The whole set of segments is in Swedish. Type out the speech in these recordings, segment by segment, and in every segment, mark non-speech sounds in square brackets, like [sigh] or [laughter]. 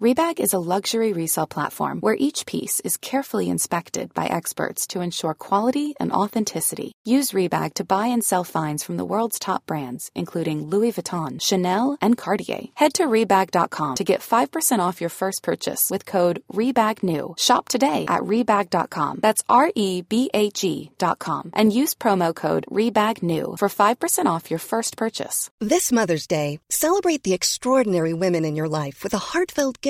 Rebag is a luxury resale platform where each piece is carefully inspected by experts to ensure quality and authenticity. Use Rebag to buy and sell finds from the world's top brands, including Louis Vuitton, Chanel, and Cartier. Head to Rebag.com to get 5% off your first purchase with code REBAGNEW. Shop today at Rebag.com. That's R E B A G.com. And use promo code REBAGNEW for 5% off your first purchase. This Mother's Day, celebrate the extraordinary women in your life with a heartfelt gift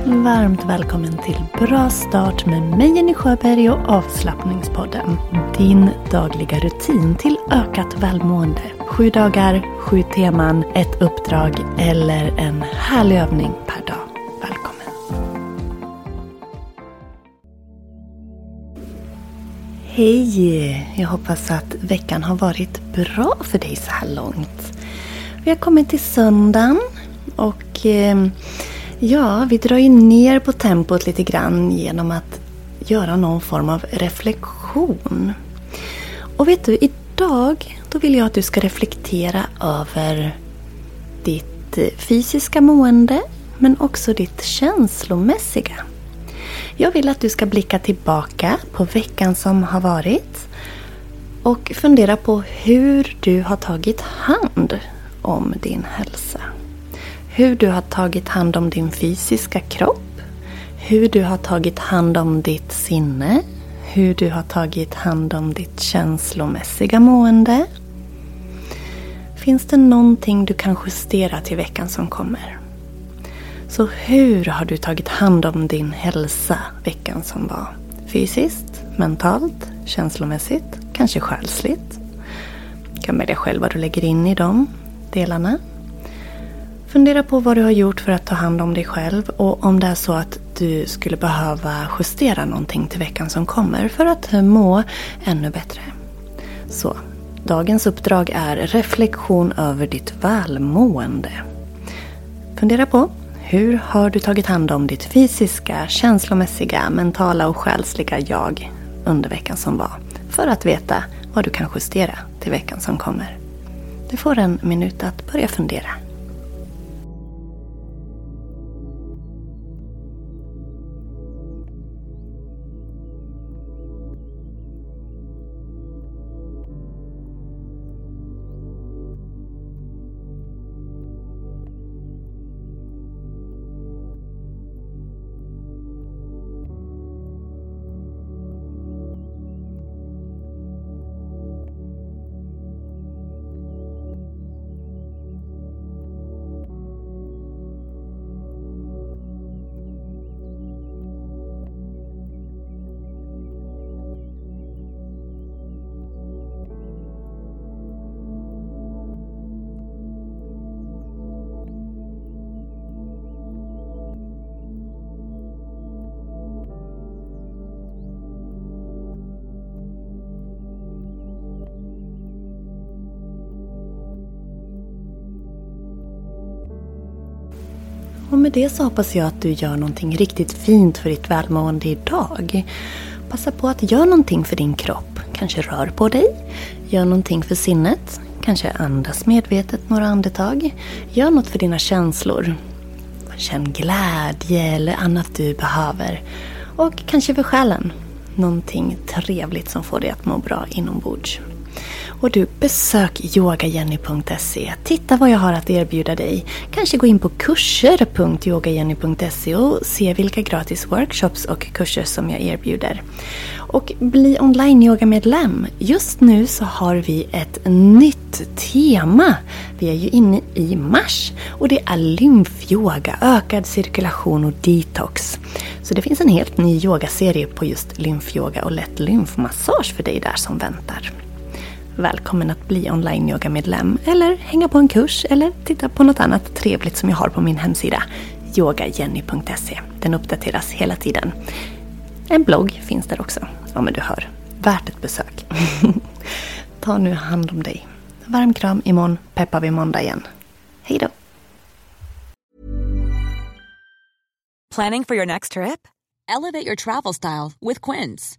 Varmt välkommen till Bra start med mig Jenny Sjöberg och avslappningspodden. Din dagliga rutin till ökat välmående. Sju dagar, sju teman, ett uppdrag eller en härlig övning per dag. Välkommen! Hej! Jag hoppas att veckan har varit bra för dig så här långt. Vi har kommit till söndagen och eh, Ja, vi drar ju ner på tempot lite grann genom att göra någon form av reflektion. Och vet du, idag då vill jag att du ska reflektera över ditt eh, fysiska mående men också ditt känslomässiga. Jag vill att du ska blicka tillbaka på veckan som har varit och fundera på hur du har tagit hand om din hälsa. Hur du har tagit hand om din fysiska kropp. Hur du har tagit hand om ditt sinne. Hur du har tagit hand om ditt känslomässiga mående. Finns det någonting du kan justera till veckan som kommer? Så hur har du tagit hand om din hälsa veckan som var? Fysiskt, mentalt, känslomässigt, kanske själsligt? Du kan välja själv vad du lägger in i de delarna. Fundera på vad du har gjort för att ta hand om dig själv och om det är så att du skulle behöva justera någonting till veckan som kommer för att må ännu bättre. Så, dagens uppdrag är reflektion över ditt välmående. Fundera på hur har du tagit hand om ditt fysiska, känslomässiga, mentala och själsliga jag under veckan som var? För att veta vad du kan justera till veckan som kommer. Du får en minut att börja fundera. Och med det så hoppas jag att du gör någonting riktigt fint för ditt välmående idag. Passa på att göra någonting för din kropp. Kanske rör på dig. Gör någonting för sinnet. Kanske andas medvetet några andetag. Gör något för dina känslor. Känn glädje eller annat du behöver. Och kanske för själen. Någonting trevligt som får dig att må bra inombords. Och du, besök yogajenny.se. Titta vad jag har att erbjuda dig. Kanske gå in på kurser.yogajenny.se och se vilka gratis workshops och kurser som jag erbjuder. Och bli online-yogamedlem. Just nu så har vi ett nytt tema. Vi är ju inne i mars och det är lymfyoga, ökad cirkulation och detox. Så det finns en helt ny yogaserie på just lymfyoga och lätt lymfmassage för dig där som väntar. Välkommen att bli online-yogamedlem eller hänga på en kurs eller titta på något annat trevligt som jag har på min hemsida yogajenny.se. Den uppdateras hela tiden. En blogg finns där också. Ja men du hör, värt ett besök. [laughs] Ta nu hand om dig. Varm kram, imorgon peppar vi måndag igen. Hej då! Planning for your next trip? Elevate your travel style with Quince.